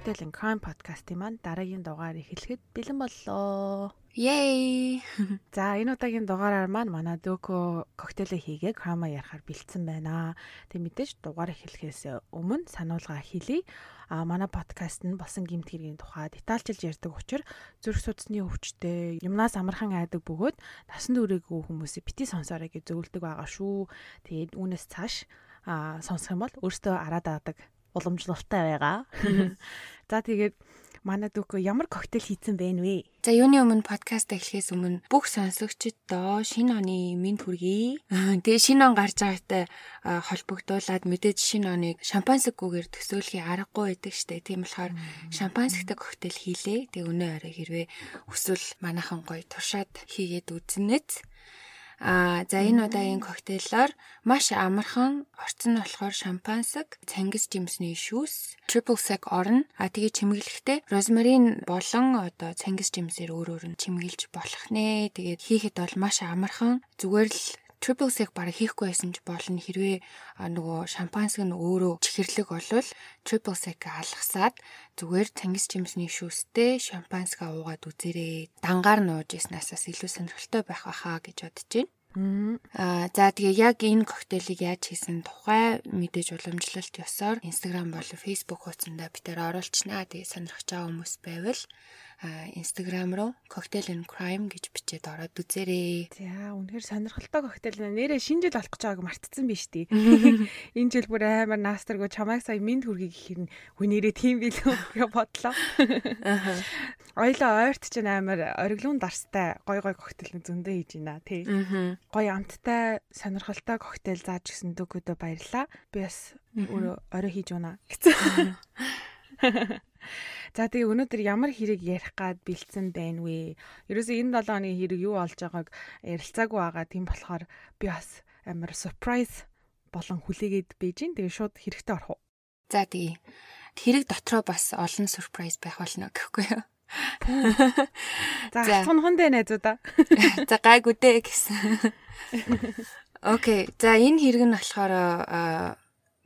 Cocktail and Crime podcast-ийн маань дараагийн дугаар эхлэхэд бэлэн боллоо. Yay! За энэ удаагийн дугаараар маань манай Дөкө коктейлээ хийгээ крама ярахаар бэлдсэн байна. Тэг мэдээж дугаар эхлэхээс өмнө сануулга хэлье. А манай подкаст нь болсон гимт хэргийн тухай детальчилж ярьдаг учраас зүрх судасны өвчтэй юмнаас амархан айдаг бөгөөд насан туршаагүй хүмүүсийг бити сонсоорой гэж зөвлөдөг байгаа шүү. Тэгээд үүнээс цааш а сонсох юм бол өөртөө араад аадаг уламжлалтай байгаа. За тэгээд манай дүүкөө ямар коктейл хийцэн байна вэ? За юуны өмнө подкаст эхлэхээс өмнө бүх сонсогчдоо шинэ оны мэд хүргэе. Тэгээ шинэ он гарч байгаатай холбогдуулаад мэдээж шинэ оныг шампансггүйгээр төсөөлөхий аргагүй байдаг штэ. Тийм болохоор шампансгтай коктейл хийлээ. Тэгээ өнөө орой хэрвээ хүсвэл манайхан гоё туршаад хийгээд үзнэт А за энэ удаагийн коктейлоор маш амархан орцсон нь болохоор шампансаг, цангис жимсний шүүс, triple sec орно. А тэгээ чимэглэхдээ розмарин болон одоо цангис жимсээр өөр өөр нь чимэглэж болох нэ. Тэгээд хийхэд бол маш амархан зүгээр л triple sec бараг хийхгүй байсан ч болно хэрвээ нөгөө шампанск нь өөрөө чихэрлэг болвол triple sec алгасаад зүгээр цангис жимсний шүүстэй шампанска уугаад үзээрэй. Дангаар нууж яснасаас илүү сонирхолтой байх байхаа гэж бодож байна. Аа за тэгээ яг энэ коктейлийг яаж хийсэн тухай мэдээж уламжлалт ёсоор Instagram болон Facebook хуудсанда битээр оруулчихнаа. Тэгээ сонирхож байгаа хүмүүс байвал Instagram руу Cocktail and Crime гэж бичээд ороод үзээрэй. За үнэхээр сонирхолтой коктейл нэрээ шинэ жил болох гэж байгааг мартцсан биз дээ. Энэ жил бүр амар наастаргүй чамайг сая минь хүргийг гэхэр нь хүнээрээ тийм билүү гэж бодлоо. Ойлоо ойрт ч амар ориглон дарстай гой гой коктейл зөндөө хийж байна тий. Гой амттай сонирхолтой коктейл зааж гисэн дөгөөдөө баярлаа. Би бас өөрөө орой хийж байна гэсэн. За тэгээ өнөөдөр ямар хэрэг ярих гад бэлдсэн байна вэ? Ерөөсөө энэ 7 оны хэрэг юу болж байгааг ярилцаагүй байгаа. Тийм болохоор би бас амар surprise болон хүлээгээд бийжин. Тэгээ шууд хэрэгтэй орох уу? За тэгээ. Хэрэг дотроо бас олон surprise байх болно гэхгүй юу? За хонхон дээ найзуудаа. За гайгүй дээ гэсэн. Окей. За энэ хэрэг нь болохоор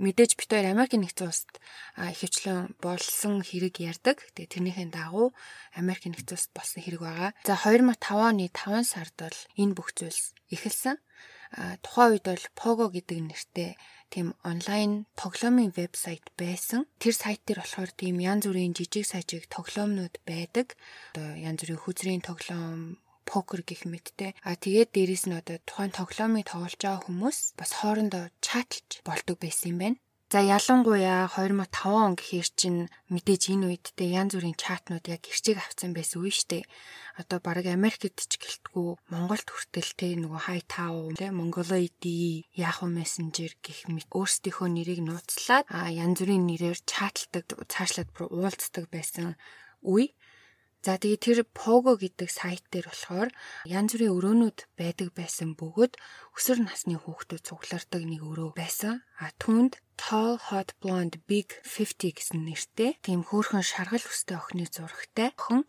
мэдээж бид хоёр Америкийн нэгдсэн улсад ихэвчлэн болсон хэрэг ярддаг. Тэгээ тэрнийхэн дагуу Америкийн нэгдсэн улсад болсон хэрэг байгаа. За 2005 оны 5 сард бол энэ бүх зүйлс эхэлсэн. Тухайн үед бол Pogo гэдэг нэртэй тийм онлайн тоглоомын вебсайт байсан. Тэр сайт дээр болохоор тийм янз бүрийн жижиг сажиг тоглоомнууд байдаг. Одоо янз бүрийн хүзрийн тоглоом, покер гэх мэттэй. А тэгээд дээрэс нь одоо тухайн тоглоомыг тоглож байгаа хүмүүс бас хоорондоо чатлж болдог байсан юм байна. За ялангуяа 2005 он гэхээр чинь мэдээж энэ үед те янз бүрийн чатнууд яг гэрчиг авцсан байсан үе штэ. Одоо баг Америкт ч гэлтгүү Монголд хүртэл те нөгөө хай тав те Mongoloid, Yahoo Messenger гэх мэт өөрсдийнхөө нэрийг нууцлаад а янз бүрийн нэрээр чатладаг цаашлаад бүр уулздаг байсан үе. За тэгээ тэр Pogo гэдэг сайт дээр болохоор янз бүрийн өрөөнүүд байдаг байсан бөгөөд өсвөр насны хүүхдүүд цуглардаг нэг өрөө байсан. А түүнд Tall Hot Blonde Big 50 гэсэн нэртэй тийм хөөрхөн шаргал өстэй охины зурагтай охин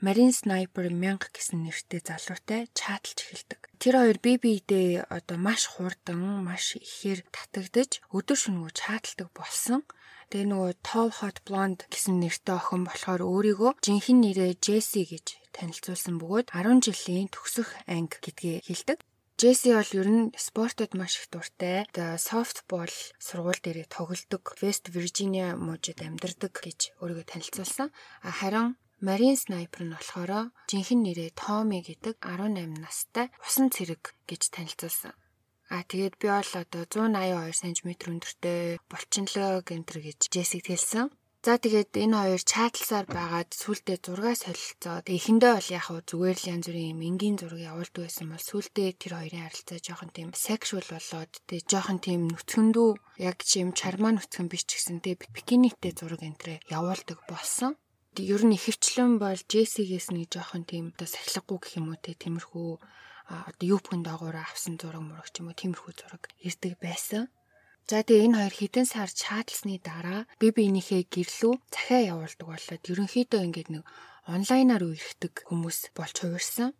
Marine Sniper 1000 гэсэн нэртэй залуутай чаталж эхэлдэг. Тэр хоёр бие биедээ одоо маш хурдан, маш ихээр татагдж өдөр шөнөгүй чаталдаг болсон. Тэгээ нөгөө Tall Hot Blonde гэсэн нэртэй охин болохоор өөрийгөө жинхэнэ нэрээ Jessie гэж танилцуулсан бөгөөд 10 жилийн төгсөх анги гэдгээ хэлдэг. Джесси бол ер нь спортод маш их дуртай. Тэгээ софтбол сургууль дээрээ тоглодог. West Virginia мужид амьдардаг гэж өөрийгөө танилцуулсан. Харин Marine Sniper нь болохоор жинхэнэ нэрээ Tommy гэдэг 18 настай усан цэрэг гэж танилцуулсан. А тэгээд би бол одоо 182 см өндөртэй булчинлог энтер гэж Джессиг хэлсэн. За тэгээд энэ хоёр чатлсаар байгаад сүултээ зургаа солилцоо. Тэг эхэндээ бол яг хөө зүгээр л янз бүрийн энгийн зураг явуулдаг байсан бол сүултээ тэр хоёрын харилцаа жоохон тийм sexual болоод тэг жоохон тийм нүцгэндүү яг чим чармаа нүцгэн биш ч гэсэн тэг бикинитэй зураг энтрээ явуулдаг болсон. Ер нь ихэвчлэн бол Джессигээс нэг жоохон тийм одоо сахилгагүй гэх юм уу те тиймэрхүү одоо юупхэн доогуур авсан зураг мураг ч юм уу тиймэрхүү зураг ирдэг байсан. За тэгээ энэ хоёр хідэн сар чатлсны дараа би биенийхээ гэрлүү захиа явуулдаг болоод ерөнхийдөө ингээд нэг онлайнаар үерхдэг хүмүүс болж хувирсан.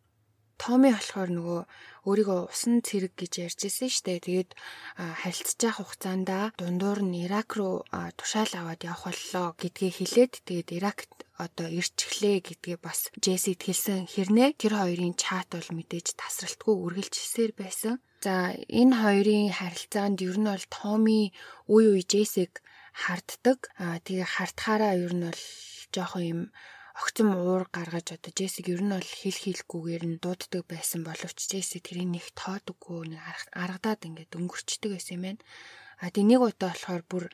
Томи болохоор нөгөө өөрийгөө усан цэрэг гэж ярьжсэн штэ. Тэгээд харилцаж хугацаанд дундуур нь Ирак руу тушаал аваад явах боллоо гэдгийг хэлээд тэгээд Иракт одоо ирчихлээ гэдгээ бас Джессид хэлсэн хэрнээ тэр хоёрын чат бол мэдээж тасралтгүй үргэлжилсээр байсан. За энэ хоёрын харилцаанд ер нь бол Томи үе үе Джессиг харддаг. Тэгээ хартахаараа ер нь бол жоохон юм огцом уур гаргаж одоо Джессиг ер нь бол хэл хийлгүүгээр нь дууддаг байсан боловч Джесси тэрийг нэг тоодоггүй нэг аргадаад ингээд өнгөрчдөг байсан юм байна. А тий нэг удаа болохоор бүр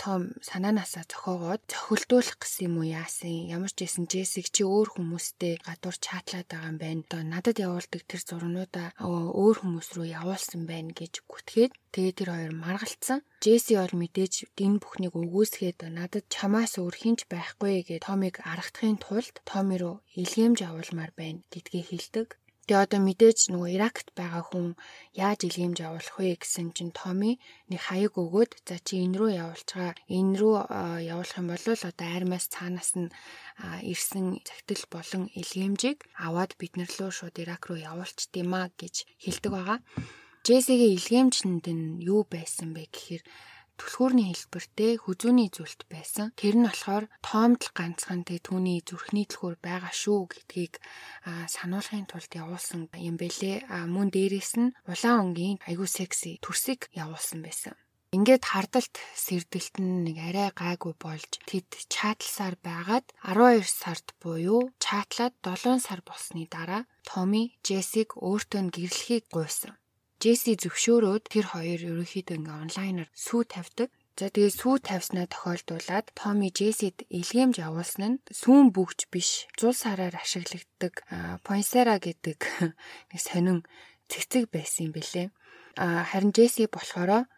том санаанаасаа зохиогоод цохилдуулах гэсэн юм уу яасан. Ямар ч байсан Джессиг чи өөр хүмүүстэй гадуур чатлаад байгаа юм байна. Одоо надад явуулдаг тэр зургнуудаа өөр хүмүүс рүү явуулсан байна гэж гүтгээд тэгээ тэр хоёр маргалцсан. Джесси бол мэдээж энэ бүхнийг өгөөсгээд надад чамаас өөр хинч байхгүй гэж Томиг аргахын тулд Томи руу илгээмж авалмаар байна гэдгээ хэлдэг. Тэгээ одоо мэдээж нөгөө Иракт байгаа хүн яаж илгээмж явуулах вэ гэсэн чинь Томи нэг хаяг өгөөд за чи энэ рүү явуулчгаа. Энэ рүү явуулах юм бол одоо армаас цаанаас нь ирсэн цагтл болон илгээмжийг аваад бид нар рүү шууд Ирак руу явуулчдгиймаа гэж хэлдэг байгаа. Джессигийн илгээмжинд нь юу байсан бэ гэхээр түлхүүрний хэлбэртэй хүзүүний зүйлт байсан. Тэр нь болохоор тоомдол ганцхан тэг түүний зүрхний түлхүүр байгаа шүү гэдгийг сануулгын тулд явуулсан юм бэлээ. Мөн дээрэс нь улаан өнгийн айгуу секси төрсийг явуулсан байсан. Ингээд хардалт сэрдэлт нь нэг арай гайгүй болж тэд чатлсаар байгаад 12 сард буюу чатлаад 7 сар болсны дараа Томи Джессиг өөртөө гэрлэхийг гуйсан. Джесси зөвшөөрөөд тэр хоёр ерөнхийдөө ингээ онлайнаар сүү тавьдаг. За тэгээ сүү тавьснаа тохиолдуулаад Томи Джессид илгээмж явуулсан нь сүүн бүгж биш зул сараар ашиглагддаг Poinsera гэдэг нэг сонин цэцэг байсан юм бэлээ. Харин Джесси болохоор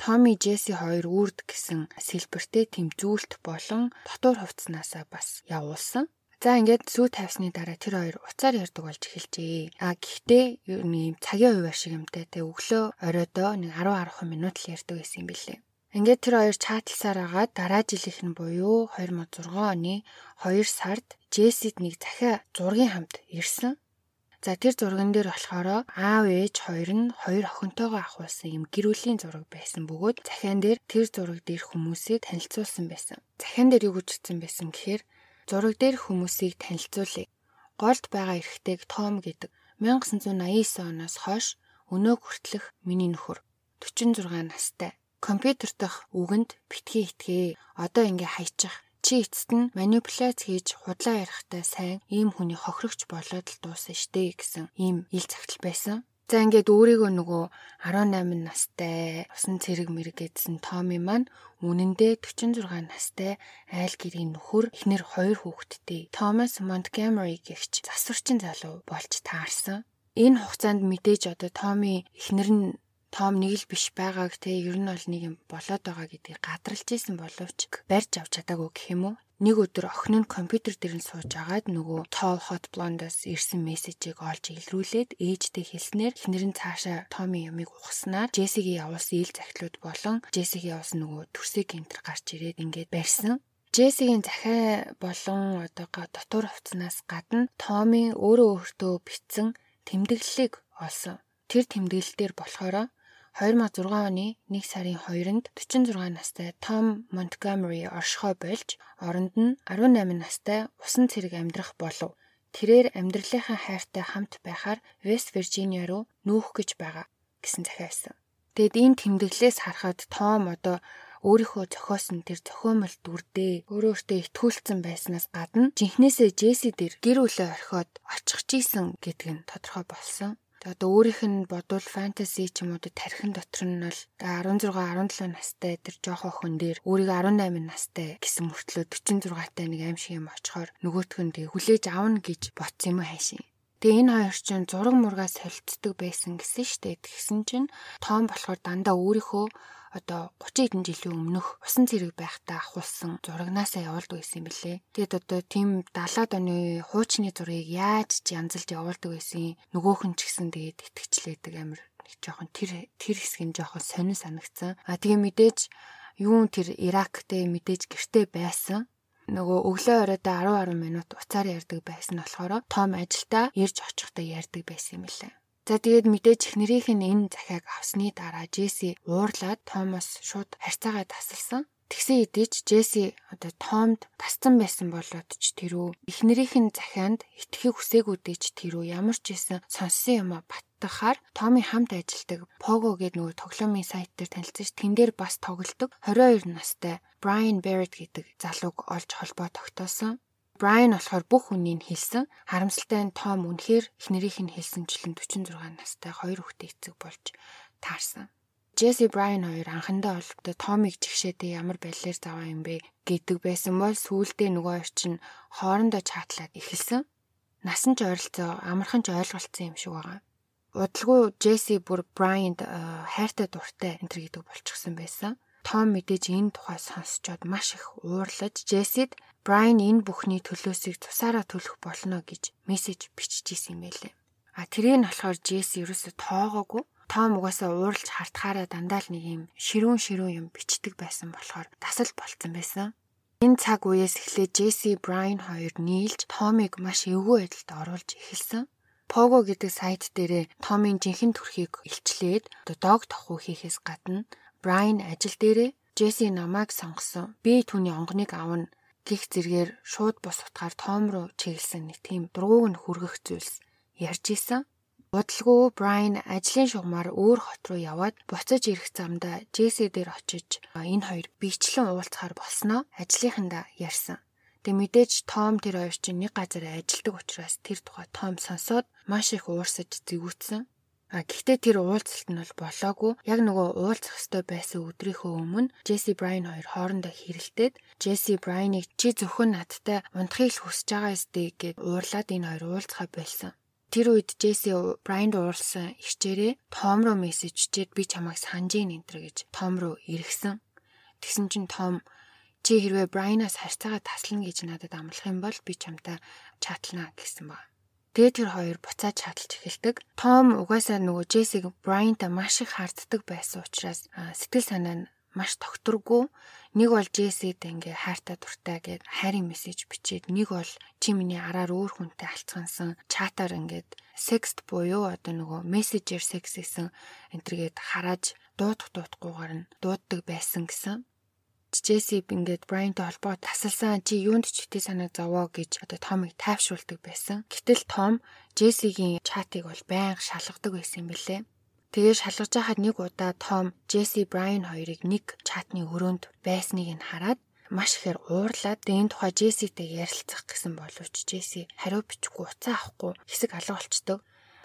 Томи Джесси хоёр үрд гэсэн сэлбэртэй тэм зүйлт болон дотор хувцснаасаа бас явуулсан. За ингээд сүү тавьсны дараа тэр хоёр уцаар ярддаг болж эхэлжээ. А гэхдээ юу нэг цагийн хуваар шиг юмтай те өглөө оройдоо нэг 10 10 минут л ярддаг байсан юм билээ. Ингээд тэр хоёр чатлсаар агаад дараа жилийнх нь буюу 2006 оны 2 сард Джессид нэг захиа зургийн хамт ирсэн. За тэр зурган дээр болохоор аав ээж хоёр нь хоёр охинтойгоо ахуулсан юм гэр бүлийн зураг байсан бөгөөд захиан дээр тэр зураг дээр хүмүүсийг танилцуулсан байсан. Захиан дээр юу гэж хэлсэн байсан гэхээр Зураг дээр хүмүүсийг танилцуулъя. Голд байгаа эрэгтэйг Том гэдэг 1989 оноос хойш өнөө хүртэлх миний нөхөр 46 настай. Компьютер дах үгэнд битгий итгээ. Одоо ингээ хайчих. Чи эцэст нь манипуляц хийж худлаа ярихтай сайн ийм хүний хохирогч болоод л дуусан штэ гэсэн ийм ил цагтл байсан. За ингээд өөрийгөө нөгөө 18 настай усан цэрэг мэрэг гэдсэн Томи маань үнэндээ 46 настай айл гэрийн нөхөр эхнэр хоёр хүүхэдтэй Томас Монтгомери гэгч засварчин залуу болж таарсан. Энэ хугацаанд мэдээж одоо Томи эхнэр нь том нэг л биш байгааг те ер нь бол нэг юм болоод байгаа гэдгийг гадралж исэн боловч барьж авч чадаагүй гэх юм уу нэг өдөр охин нь компьютер дээр нь сууж агаад нөгөө Tall Hot Blonde-аас ирсэн мессежийг олж илрүүлээд ээжтэй хэлснээр эхнэр нь цаашаа Томи юмыг ухснаар Джессигийн явуулсан ил захидлууд болон Джессигийн явуулсан нөгөө төрсөг гинтер гарч ирээд ингээд барьсан. Джессигийн захиа болон одоо дотор хувцснаас гадна Томи өөрөө өөртөө битсэн тэмдэглэлийг олсон. Тэр тэмдэглэлээр болохоор 2006 оны 1 сарын 2-нд 46 настай Том Монтгомери оршихой болж оронд нь 18 настай усан цэрэг амьдрах болов. Тэрээр амьдралынхаа хайртай хамт байхаар Вест Виржиниа руу нүүх гэж байгаа гэсэн захиа байсан. Тэгэд энэ тэмдэглэлээс харахад Том одоо өөрийнхөө зохиосон тэр зохиомол дүрдээ өөрөөртөө итгүүлсэн байснаас гадна жинхнээсээ Джесси дээр гэр бүлээ орхиод очих гисэн гэдг нь тодорхой болсон. Тэгээ одоо өөрийнх нь бодвол фэнтези ч юм уу тархин дотор нь бол 16 17 настай тэр жоох охин дээр өөрийгөө 18 настай гэсэн мөртлөө 46 таа нэг аим шиг юм очихоор нөгөөх нь тэгээ хүлээж авна гэж ботсон юм хайшин. Тэгээ энэ хоёр чинь зураг мургаа солилцдог байсан гэсэн штэ. Тэгсэн чинь Том болохоор дандаа өөрийнхөө одоо 30 хэдэн жилийн өмнөх усан цэрэг байхдаа ахуулсан зурагнаасаа явуулдаг байсан юм билээ. Тэгэд одоо тийм 70-аад оны хуучны зургийг яаж ч янзалж явуулдаг байсан. Нөгөөх нь ч гэсэн тэгээд итгэжлээдэг амир нэг жоохон тэр тэр хэсэг нь жоохон сонин санагцсан. А тэгээ мэдээж юу тэр Ирактэй мэдээж гэрте байсан. нөгөө өглөө оройдоо 10 10 минут уцаар ярьдаг байсан болохоор Том ажилдаа ирж очихдоо ярьдаг байсан юм лээ. За тэгээд мэдээж эхнэрийнх нь энэ захиаг авсны дараа Джесси уурлаад Томас шууд харьцаагаа тасалсан. Тэгсэн хэдий Джесси одоо Томд тасцсан байсан болоод ч тэрүү эхнэрийнх нь захианд итгэхийг хүсээгүүдээ ч тэрүү ямар ч байсан сонссон юм а баттахаар Томи хамт ажилдаг Pogo гэдэг нөгөө тоглоомын сайт дээр танилцсан ш тэн дээр бас тоглодог 22 настай Brian Barrett гэдэг залууг олж холбоо тогтоосон. Брайан болохоор бүх үнийг хэлсэн. Харамсалтай нь Том үнэхээр эхнэрийнх нь хэлсэнчлэн 46 настай хоёр хүүхдээ эцэг болж таарсан. Джесси Брайан хоёр анхандаа олбдоо Томыг жигшээдээ ямар байлаар заваа юм бэ гэдэг байсан бол сүүлдээ нөгөө хоёр чинь хоорондоо чатлаад эхэлсэн. Насан ч ойролцоо амархан ч ойлголцсон юм шиг байгаа. Удалгүй Джесси бүр Брайанд хайртай дуртай энэ төр гэдэг болчихсон байсан. Том мэдээж энэ тухай сонсчоод маш их уурлаж Джессид Брайан энэ бүхний төлөөсийг тусаараа төлөх болно гэж мессеж биччихсэн юм байлээ. А тэрийг нь болохоор Джесс ерөөсө тоогоогүй. Том угаасаа ууралж хартахаараа дандаа л нэг юм ширүүн ширүүн юм бичдэг байсан болохоор тасал болцсон байсан. Энэ цаг үеэс эхлээд Джесси Брайан хоёр нийлж Томыг маш эвгүй байдалд оруулж эхэлсэн. Pogo гэдэг сайт дээрээ Томын жинхэнэ төрхийг илчлээд дог тохуу хийхээс гадна Брайан ажил дээрээ Джесси намайг сонгосон. Би түүний онгоныг авна гих зэргээр шууд бос утгаар том руу чиглэсэн нэг тийм дургууг нь хүргэх зүйлс ярьж исэн. Бодлого Брайан ажлын шугамаар өөр хот руу яваад буцаж ирэх замдаа Джесси дээр очиж энэ хоёр бичлэн уулзахаар болсноо ажлынхандаа ярьсан. Тэг мэдээж Том тэр хоёр чинь нэг газар ажилладаг учраас тэр тухай Том сонсоод маш их уурсаж зэвүүцсэн. А гэхдээ тэр уулзалт нь бол болоогүй. Яг нөгөө уулзах ёстой байсан өдрийнхөө өмнө Джесси Брайан хоёр хоорондоо хэрэлдээд Джесси Брайаныг чи зөвхөн надтай унтахыг л хүсэж байгаа ёстэй гэд уурлаад энэ хоёр уулзахаа болсон. Тэр үед Джесси Брайанд уурлсан ихчээрээ Том руу мессежчээд би чамайг санаж ийн энтэр гэж Том руу иргсэн. Тэгсэн чинь Том чи хэрвээ Брайанаас харьцаагаа таслана гэж надад амлах юм бол би чамтай чатлана гэсэн баг. Тэгээд тэр хоёр буцаад чадалж эхэлдэг. Том угаасаа нөгөө Джессиг Брайантай маш их харддаг байсан учраас сэтгэл санаа нь маш тогтургүй. Нэг бол Джессид ингээ хайртай дуртай гэд хайрын мессеж бичээд нэг бол чи миний араар өөр хүнтэй алцгансан чатаар ингээд секст буюу одоо нөгөө мессежер секс гэсэн энтергээд харааж дуудах дуудахгүйгээр нь дууддаг байсан гэсэн. Джесси ингээд Брайантай холбоо тасалсан чи юунд ч хитэ санаа зовоо гэж одоо Томыг тайвшруулдаг байсан. Гэтэл Том Джессигийн чатыг бол байнга шалгадаг байсан юм билээ. Тэгээ шалгаж байхад нэг удаа Том Джесси Брайан хоёрыг нэг чатны өрөөнд байсныг нь хараад маш ихээр уурлаад энэ тухай Джесситэй ярилцах гэсэн боловч Джесси хариу бичихгүй уцаа авахгүй хэсэг алга болчдөг.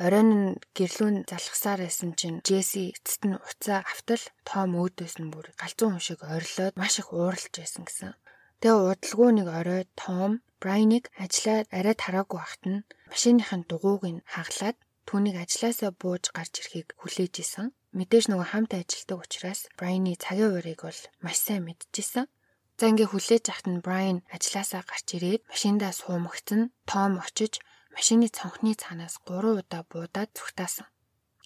Оройн нь гэрлүүн залхасаар байсан чинь Джесси эцэст нь уцаа автал Том өөдөөс нь бүр галзуу хүн шиг орилоод маш их ууралж байсан гэсэн. Тэгээ удалгүй нэг орой Том Брайныг ажиллаад арай тараагүй байхад нь машиныхын дугууг нь хаглаад түүнийг ажилласаа бууж гарч ирэхийг хүлээж исэн. Мэдээж нөгөө хамт ажилладаг учраас Брайны цагийн уурыг бол маш сайн мэдчихсэн. За ингээ хүлээж ахт нь Брайан ажилласаа гарч ирээд машиндаа суумагцсан. Том очиж машины цонхны цаанаас 3 удаа буудаад зүгтаасан.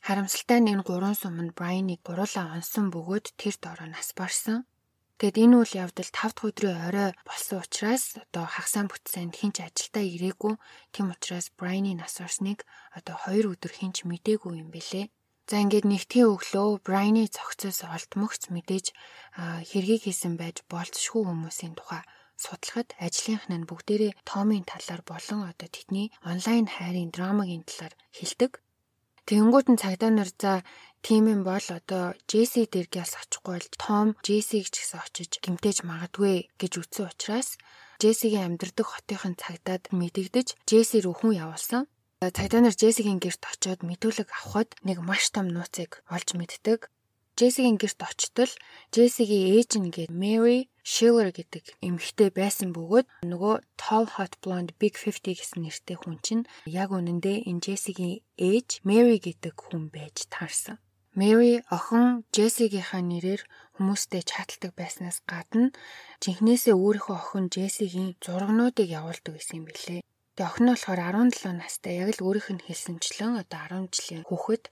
Харамсалтай нь энэ гурван суманд Брайныг гуруулаа онсон бөгөөд тэр дороо нас барсан. Тэгэд энэ үйл явдал 5 дахь өдрийн орой болсон учраас одоо хагасаа бүтсэнд хинч ажилдаа ирээгүй. Тэм учраас Брайны нас орсныг одоо 2 өдөр хинч мдээгүй юм бэлээ. За ингээд нэгтгэн өглөө Брайны цогцоос олдмогц мэдээж хэргийг хийсэн байж болцшгүй хүмүүсийн тухай судлахад ажлынх нь бүгдээрээ Томын талаар болон одоо тэдний онлайн хайрын драмагийн талаар хэлдэг. Тэнгүүд нь цагдаа нар за тийм юм бол одоо Джесси дэргээс очихгүй бол Том Джессиг ч гэсэн очиж гимтээж магадгүй гэж үтсэн учраас Джессигийн амьдардаг хотынхын цагдаад мэдэгдэж Джесси рүү хүн явуулсан. Цагдаа нар Джессигийн гэрт очиод мэдүүлэг авахд нэг маш том нууцыг олж мэддэг. Джессигийн гэрт очтол Джессигийн ээж нь гээд Mary Schiller гэдэг эмэгтэй байсан бөгөөд нөгөө Tall Hot Blonde Big 50 гэсэн нэртэй хүн чинь яг үнэндээ энэ Джессигийн ээж Mary гэдэг хүн байж таарсан. Mary охин Джессигийнхаа нэрээр хүмүүстэй чаталдаг байснаас гадна жинхнээсээ өөрийнхөө охин Джессигийн зургнуудыг явуулдаг гэсэн юм билээ. Тэгээ охин нь болохоор 17 настай яг л өөрийнх нь хэлсэнчлэн одоо 10 жилийн хүүхэд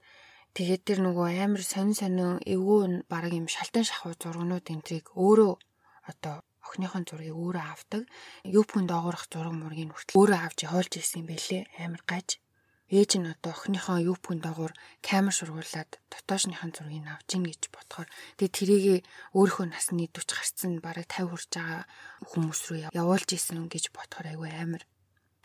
Тэгээд тэр нөгөө амар сонин сонин эвгүй баг юм шалтан шахуу зургнууд энтрийг өөрөө одоо охиныхон зургийг өөрөө авдаг. Юпүн доогоорох зураг мургийг хүртэл өөрөө авч явуулж ирсэн бэлээ. Амар гаж. Ээж нь одоо охиныхоо юпүн доогоор камер шургуулад дотоошныхон зургийг авч ийн гэж бодохоор тэгээ тэрийгээ өөрийнхөө насны 40 гарцсан бараг 50 хүрж байгаа хүмүүс рүү явуулж исэн гэж бодохоор айгүй амар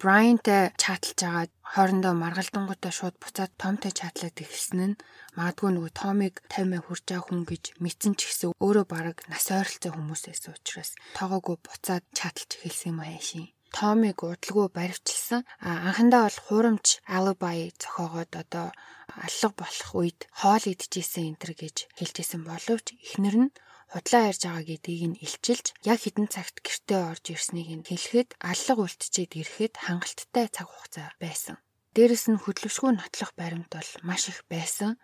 Брайантай чатлж агаад хоорондоо маргалдангуудаа шууд буцаад Томтой чатлаад эхэлсэн нь магадгүй нөгөө Томыг 50 мянга хүрж байгаа хүн гэж мэдсэн ч гэсэн өөрөө бараг нас ойролцоо хүмүүс байсан учраас тоогоогүй буцаад чатлж эхэлсэн юм аашийн. Томыг удалгүй баривчилсан. Анхандаа бол хуурамч алибай зохиогоод одоо аллах болох үед хоол идчихсэн энэ төр гэж хэлжсэн боловч эхнэр нь худлаа ярьж байгаа гэдгийг нь илчилж яг хідэн цагт гэртээ орж ирснийг нь хэлэхэд аллаг үлтчихэд ирэхэд хангалттай цаг хугацаа байсан. Дээрэс нь хөдлөвшгүй нотлох баримт бол маш их байсан.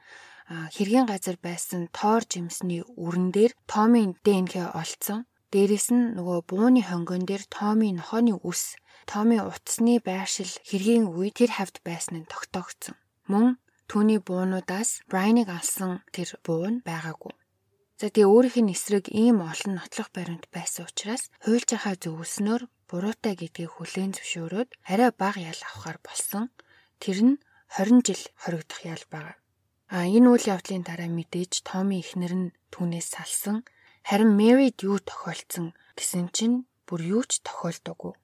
Хэргийн газар байсан тоор жимсний үрэн дээр Томийн ДНХ олцсон. Дээрэс нь нөгөө бууны хонгон дээр Томийн нохооны үс, Томийн утасны байршил хэргийн үе тэр хавьд байсан нь тогтоогдсон. Мөн түүний буунуудаас Брайныг алсан тэр буун байгаагүй. За тэгээ өөрийнх нь эсрэг ийм олон нотлох баримт байсан учраас хуульчийнхаа зөвлснөөр буруутай гэдгийг хүлээн зөвшөөрөөд арай бага ял авахар болсон. Тэр нь 20 жил хоригдох ял байгаа. А энэ үйл явдлын дараа мэдээж Томи эхнэр нь түүнээс салсан. Харин Мэрид юу тохиолдсон гэсэн чинь бүр юу ч тохиолдоогүй.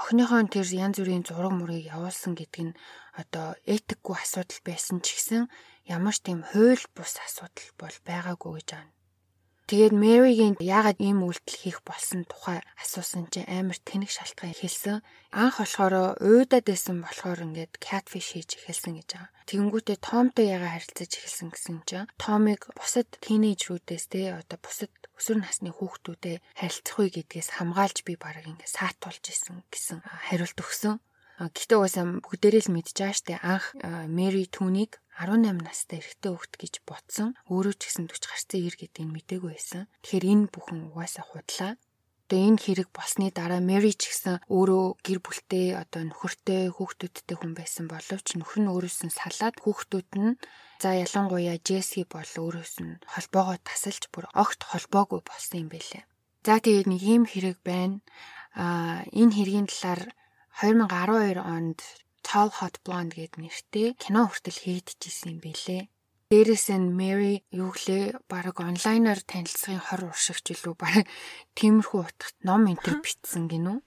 Охиныхоо тэр янз бүрийн зураг мурыг явуулсан гэдэг нь одоо этикгүй асуудал байсан ч гэсэн ямар ч тийм хууль бус асуудал бол байгаагүй гэж байна. Тэгээд Мэригийн яагаад ийм үйлдэл хийх болсон тухай асуусан чинь амар тэнэг шалтгаан хэлсэн. Анх болохоор уйдаад байсан болохоор ингээд catfish хийж эхэлсэн гэж байгаа. Тэгэнгүүтээ Томтой яагаад харилцаж эхэлсэн гэсэн чинь Томыг бусад тийнейжрүүдээс те одоо бусад өсвөр насны хүүхдүүдэд харилцах үе гэдгээс хамгаалж би бараг ингээд саатуулж исэн гэсэн хариулт өгсөн. Гэхдээ уусаа бүгдээрээ л байгаа штэ анх Мэри түүнийг 18 настай эрэгтэй хөвгт гэж ботсон. Өөрөө ч гэсэн 40 гарцсан ир гэдгийг мдээгүй байсан. Тэгэхээр энэ бүхэн угаасаа худлаа. Тэгээ энэ хэрэг болсны дараа Мэри ч гэсэн өөрөө гэр бүлтэй одоо нөхөртэй хүүхдүүдтэй хүн байсан боловч нөхөр нь өөрөөс нь салаад хүүхдүүд нь за ялангуяа Джесси бол өөрөөс нь холбоогоо тасалж бүр огт холбоогүй болсон юм байлээ. За тэгээд нэг ийм хэрэг байна. А энэ хэргийн талаар 2012 онд Tall Hot Blonde гэдэг нэртэй кино хүртэл хийгдчихсэн юм бэлээ. Дээрээс нь Mary юу гэлээ баг онлайнаар танилцахын хор уршигч илүү баг тиймэрхүү утгад ном энтер бичсэн гинүү.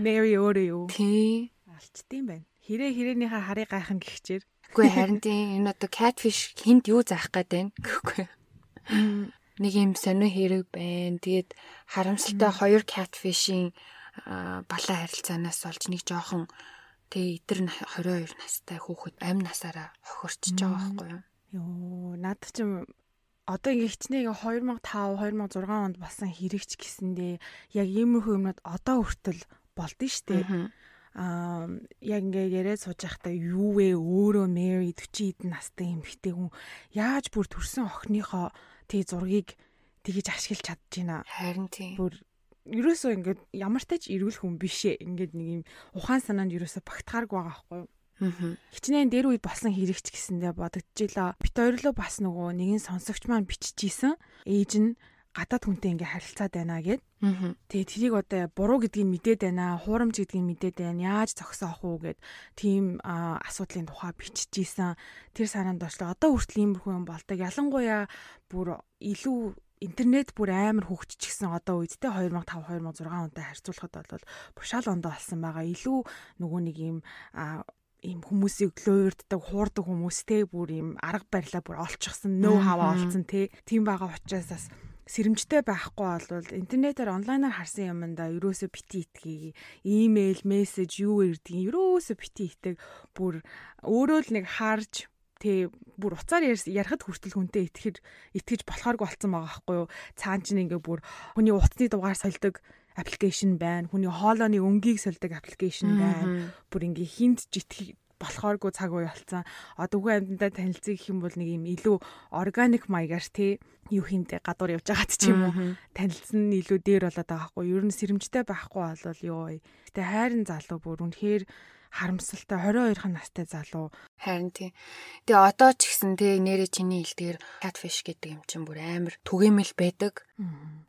Mary өөрөө юу? Тий. Алчдсан байна. Хэрэг хэрээнийхээ харыг гайхан гихчээр. Үгүй харин тийм энэ одоо catfish хинт юу заах гээд байна гэхгүй. Нэг юм сонио хэрэг байна. Тэгээд харамсалтай хоёр catfish-ийн балаа харилцаанаас олж нэг жоохон тэгээ итэр 22 настай хүүхэд амь насаараа хохирчж байгаа байхгүй юу? Йоо, над чим одоо ингээ хичнээн 2005 2006 онд болсон хэрэгч гэсэндээ яг иймэрхүү юмнууд одоо хүртэл болдсон шүү дээ. Аа яг ингээ яриад сууж байхдаа юу вэ өөрөө Мэри 40 эдэн настай юм битээ хүн яаж бүр төрсэн охиныхоо тэг зургийг тэгэж ашиглаж чадчихна. Харин тийм. Бүр ерөөсөө ингээд ямар тач эрүүл хүн бишээ. Ингээд нэг юм ухаан санаанд ерөөсөө багтахаарг байгаа байхгүй юу? Хичнээн дээр үед болсон хэрэгч гэсэндээ бодогдчихлоо. Бит хоёрлоо бас нөгөө нэгэн сонсогч маань биччихсэн. Ээж нь гадаад хүнтэй ингээ харилцаад байна гэд. Тэгээ тэрийг одоо буруу гэдгийг мэдээд байна, хуурамч гэдгийг мэдээд байна. Яаж зогсоох уу гэд тийм асуудлын тухай биччихсэн. Тэр санаанд очлоо. Одоо хүртэл иймэрхүү юм болдог. Ялангуяа бүр илүү интернет бүр амар хөгжчихсэн одоо үед те 2005 2006 онтой харьцуулахад бол бушаал ондоо болсон байгаа. Илүү нөгөө нэг юм ийм хүмүүсийг луурддаг, хуурдаг хүмүүс те бүр ийм арга барилаа бүр олчихсан, нөө хаваа олцсон те. Тийм байгаа учраас бас сэрэмжтэй байхгүй бол интернетээр онлайнаар харсан юмдаа ерөөсө бити итгэе. Имэйл, мессеж юу ирдгийг ерөөсө бити итэг бүр өөрөө л нэг харж Тэ бүр уцаар ярихад хүртэл хүнтэй итгэж итгэж болохооргүй болцсон байгаа байхгүй юу. Цаан чинь ингээ бүр хүний утасны дугаар сольдог аппликейшн байна. Хүний хоолойны өнгийг сольдог аппликейшн байна. Бүр ингээ хинт житгэх болохооргүй цаг үе болсон. Одоо үгүй амьдандаа танилцъя гэх юм бол нэг юм илүү органик маягаар тий юу хиймдэ гадуур явж байгаад ч юм уу танилцсан нь илүү дээр болоод байгаа хгүй. Ер нь сэрэмжтэй байхгүй болвол юу. Гэтэ хайрын залуу бүр үнэхээр харамсалтай 22хан настай залуу. Харин тийм. Тэгээ одоо ч гэсэн тий нэрэ чиний хэлдгээр catfish гэдэг юм чинь бүр амар түгээмэл байдаг.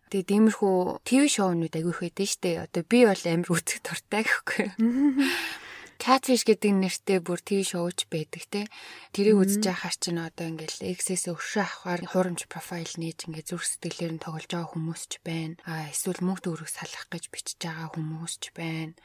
Тэгээ тиймэрхүү ТV шоунууд агиох байдаг штэ. Одоо би бол амар үзэх дуртай гэхгүй. Catfish гэдэг нэртэй бүр TV шоуч байдаг те. Тэрийг үзэж байхаар чинь одоо ингээл X-с өршөө авахаар хурамч профайл нээж ингээ зүрх сэтгэлээр нь тоглож байгаа хүмүүс ч байна. А эсвэл мөнгө төгрөг салах гэж бичиж байгаа хүмүүс ч байна.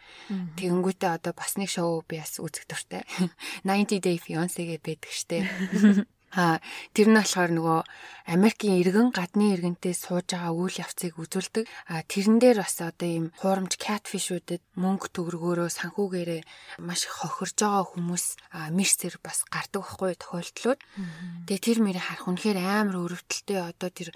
Тэгэнгүүтээ одоо бас нэг шоу би бас үзэх дуртай. 90 Day Fiancé гэдэг байдаг штэ. А тэр нь болохоор нөгөө Америкийн иргэн гадны иргэнтэй сууж байгаа үйл явцыг үзүүлдэг. А тэрэн дээр бас одоо ийм хуурамч catfish-уудад мөнгө төгрөгөөрөө санхүүгээрээ маш их хохирж байгаа хүмүүс мэрсэр бас гардаг байхгүй тохиолдлууд. Тэгээ тэр мэрийг харах үнэхээр амар өрөвдөлтөй одоо тэр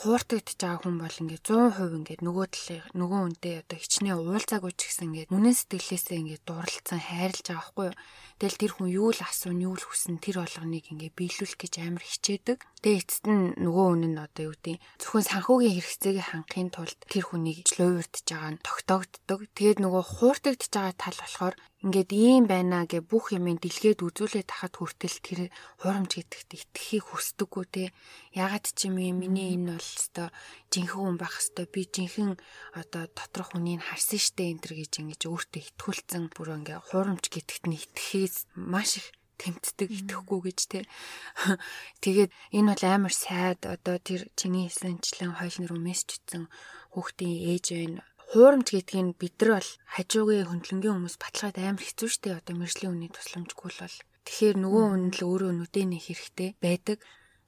хууртагдж байгаа хүн бол ингээд 100% ингээд нөгөө талын нөгөө үнтэй одоо хичнээн уулзаагүй ч гэсэн ингээд үнэн сэтгэлээсээ ингээд дурлцсан хайрлаж байгаа байхгүй. Тэгэл тэр хүн юу л асуун юу л хүсэн тэр болгоныг ингээд биелүүлэх гэж амар хичээдэг. Тэгээ эцэст нь нөгөө үнэн нь одоо юу гэдэг зөвхөн санхүүгийн хэрэгцээг хангахын тулд тэр хүнийг луйвардж байгаа нь тогтоогддог. Тэгээд нөгөө хууртагдж байгаа тал болохоор ингээд ийм байна гэ бүх юмыг дэлгээд үзүүлээд тахад хүртэл тэр хурамч гэдэгт итгэхийг хүсдэггүй те ягаад ч юм миний энэ бол өстой жинхэнэ хүн байх өстой би жинхэнэ одоо доторх хүнийг харсан штэ энэ төр гэж ингэж өөртөө итгүүлсэн бүр ингээ хурамч гэдэгт нь итгэхээс маш их тэмцдэг итгэхгүй гэж те. Тэгээд энэ бол амар сайд одоо тэр чиний хэлсэнчлэн хойл нэр мессеж ütсэн хүүхдийн ээж байна. Хуурамч гэдэг нь бид нар бол хажуугийн хөндлөнгийн хүмүүс баталгаад амар хэцүү шттэ одоо мэржлийн үний тусламжгүй л бол. Тэгэхээр нөгөө хүн л өөрөө нүдэ нэх хэрэгтэй байдаг.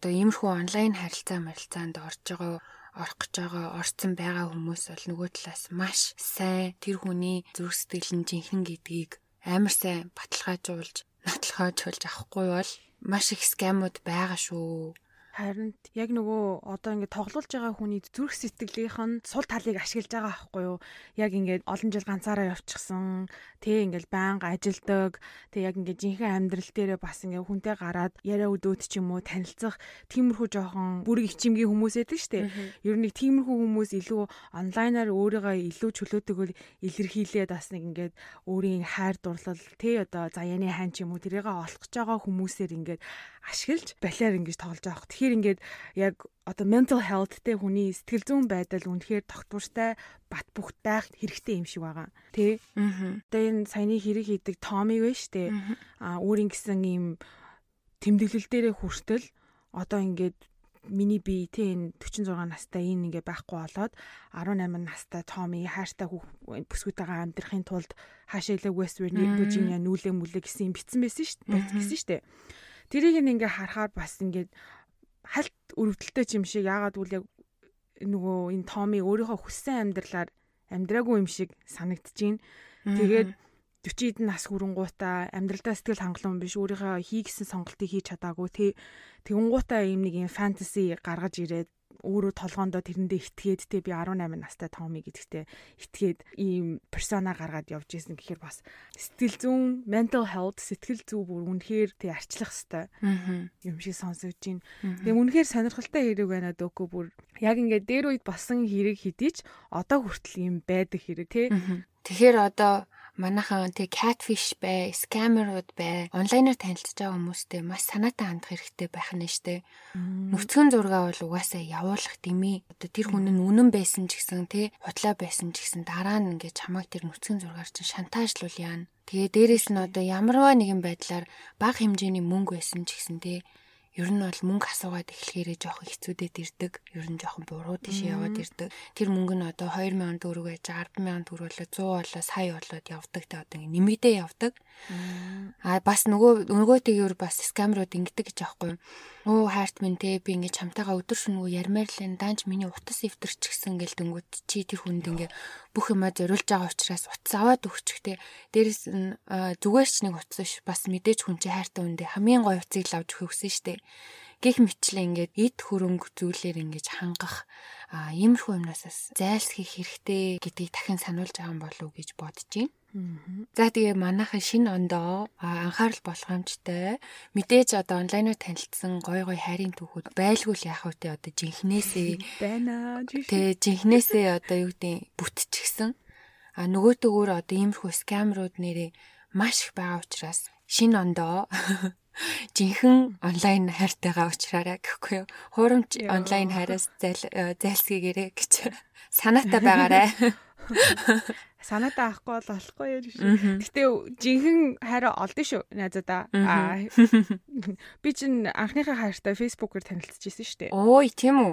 Одоо иймэрхүү онлайн харилцаа марилцаанд орж байгаа орох гэж байгаа орцсон байгаа хүмүүс бол нөгөө талаас маш сайн тэр хүний зүрх сэтгэл нь жинхэнэ гэдгийг амар сайн баталгаажуулж нотлохоожуулж авахгүй бол маш их скамууд байгаа шүү Харин яг нөгөө одоо ингээд тоглуулж байгаа хүний зүрх сэтгэлийнх нь сул талыг ашиглаж байгаа байхгүй юу? Яг ингээд олон жил ганцаараа явчихсан. Тэ ингээд байнга ажилдаг. Тэ яг ингээд жинхэнэ амьдрал дээрээ бас ингээд хүнтэй гараад яриа өдөөт ч юм уу танилцах тиймэрхүү жоохон бүрэг ичимгийн хүмүүс байдаг шүү дээ. Ер нь нэг тиймэрхүү хүмүүс илүү онлайнаар өөрийгөө илүү чөлөөтэйгээр илэрхийлээд бас нэг ингээд өөрийн хайр дурлал тэ одоо заяаны хайн ч юм уу тэрийг олох гэж байгаа хүмүүсээр ингээд ашиглаж балиар ингэж тоглож байгаа. Тэгэхээр ингээд яг одоо mental healthтэй хүний сэтгэл зүйн байдал үнэхээр тогтвортой бат бухт байх хэрэгтэй юм шиг байгаа. Тэ? Аа. Одоо энэ саяны хэрэг хийдэг Томиг байна штэ. Аа өөрийн гэсэн ийм тэмдэглэл дээрээ хүртэл одоо ингээд миний би тийм 46 настай энэ ингээ байхгүй болоод 18 настай Томи хайртай бүсгүйтэйгээ амьдрахын тулд хаашаа илээ West Virginia нүүлээ мүлээ гэсэн юм битсэн байсан шүү дээ. Гэсэн шүү дээ. Тэрийг ингээ харахаар бас ингээд хальт өрөвдөлтөй юм шиг яагаад гэвэл яг нөгөө энэ Томи өөрийнхөө хүссэн амьдралаар амьдраагүй юм шиг санагдчихээн. Тэгээд 40 эдэн нас хүрэнгуудаа амьдралдаа сэтгэл хангалуун биш өөрийнхөө хийгсэн сонголтыг хийж чадаагүй тэгүнгуудаа ийм нэг юм фэнтези гаргаж ирээд өөрөө толгоондоо тэрэндээ итгээд те би 18 настай Томи гэдэгтээ итгээд ийм персона гаргаад явж исэн гэхээр бас сэтгэл зүйн mental health сэтгэл зүй бүр үнэхээр тэг арчлах хэвээр юм шиг сонсогдож байна. Тэгээ үнэхээр сонирхолтой хэрэг байна дөөкөө бүр яг ингээд дээр үед болсон хэрэг хэдий ч одоо хүртэл юм байдаг хэрэг те. Тэгэхээр одоо манайхан тэг catfish бай, scammerууд бай, онлайнаар танилцж байгаа хүмүүстэй маш санаатай хандах хэрэгтэй байх нь штэ. Нүцгэн зургаа бол угаасаа явуулах дими. Одоо тэр хүн нь үнэн байсан ч гэсэн тий хутлаа байсан ч гэсэн дараа нь ингээд чамайг тэр нүцгэн зургаар чинь шантажлуул яана. Тэгээ дээрэс нь одоо ямарваа нэгэн байдлаар бага хэмжээний мөнгө байсан ч гэсэн тий ер нь бол мөнгө асуугаад эхлэхээрээ жоохон хэцүүдэд ирдэг. Ер нь жоохон буруу тийшээ яваад ирдэг. Тэр мөнгө нь одоо 2000 төгрөг байж 100000 төгрөг болоо 100 болоо сая болоод явдаг те одоо нэмэгдээ явдаг. Аа бас нөгөө нөгөөтэйгээр бас скамерууд ингэдэг гэж аахгүй? Оо хайрт минь те би ингэ чамтайгаа өдөр шөнөгүй ярмаар л энэ даанч миний утас эвтэрч гисэн гэл дөнгөт чи тэр хүнд ингэ бүх юмаа зориулж байгаа учраас утас аваад өгчихтэй. Дээрэс нь зүгээр ч нэг утас биш бас мэдээж хүн чи хайртай үндэ хамгийн гоё утсыг л авч гэсэн штэ. Гэх мэтчлээ ингээд эд хөрөнгө зүйлээр ингэж хангах а иймэрхүү юмнаас зайлсхийх хэрэгтэй гэдгийг дахин сануулж байгаа юм болов уу гэж бодож байна. За тэгээ манайхан шинэ ондоо анхаарал болгоомжтой мэдээж одоо онлайнаар танилцсан гой гой хайрын түүхүүд байлгүй л яах вэ одоо жинхнээсээ байна. Тэгээ жинхнээсээ одоо юу гэдэг бүтчихсэн. А нөгөө төгөөр одоо иймэрхүү скамрууд нэрээ маш их байгаа учраас шинэ ондоо жинхэнэ онлайн хайртайгаа уулзраарай гэхгүй юу. Хуурамч онлайн хайраас зайлсхийгээрэй гэж санаатай байгаарай. санаатаа авахгүй бол болохгүй яа шүү. Гэтэ жинхэнэ хайраа олдсон шүү найзуудаа. Аа. Би чинь анхныхаа хайртай фэйсбүүкээр танилцчихсэн шүү дээ. Ой, тийм үү?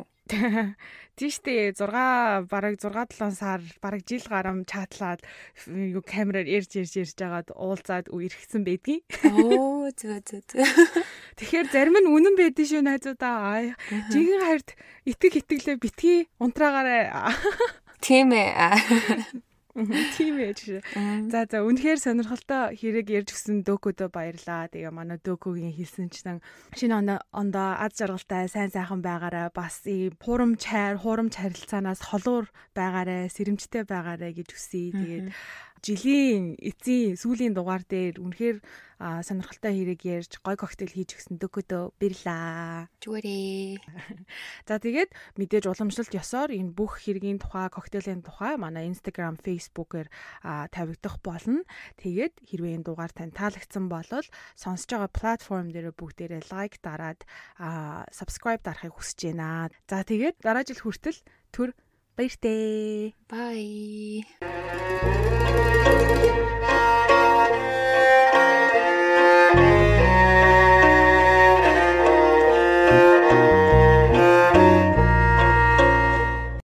Тийштэй 6 бараг 6 7 сар бараг жил гарам чатлаад юу камераар ярьж ярьж ярьж байгаад уулзаад иргэсэн байдгийг. Оо зөө зөө. Тэгэхээр зарим нь үнэн байдэн шүү найзуудаа. Жинхэнэ хайрт итг итгэлээ битгий унтраагаарай. Тийм ээ. Тийм ээ. За за үнэхээр сонирхолтой хэрэг ярьж өгсөн дөкөдөө баярлаа. Тэгээ манай дөкөгийн хэлсэнчлэн шинэ ондоо аз жаргалтай сайн сайхан байгаарай. Бас хурамч хайр, хурамч харилцаанаас холуур байгаарай, сэрэмжтэй байгаарай гэж хүсье. Тэгээд жилийн эцсийн сүүлийн дугаар дээр үнэхээр сонирхолтой хэрэг ярьж гой коктейл хийж өгсөн дөгөөдөө баярлаа. Зүгээрээ. За тэгээд мэдээж уламжлалт ёсоор энэ бүх хэргийн тухай, коктейлийн тухай манай Instagram, Facebook-ээр тавигдах болно. Тэгээд хэрвээ энэ дугаар тань таалагдсан бол сонсож байгаа платформ дээр бүгдээрээ лайк дараад subscribe дарахыг хүсэж байна. За тэгээд дараа жил хүртэл төр Thursday. Bye.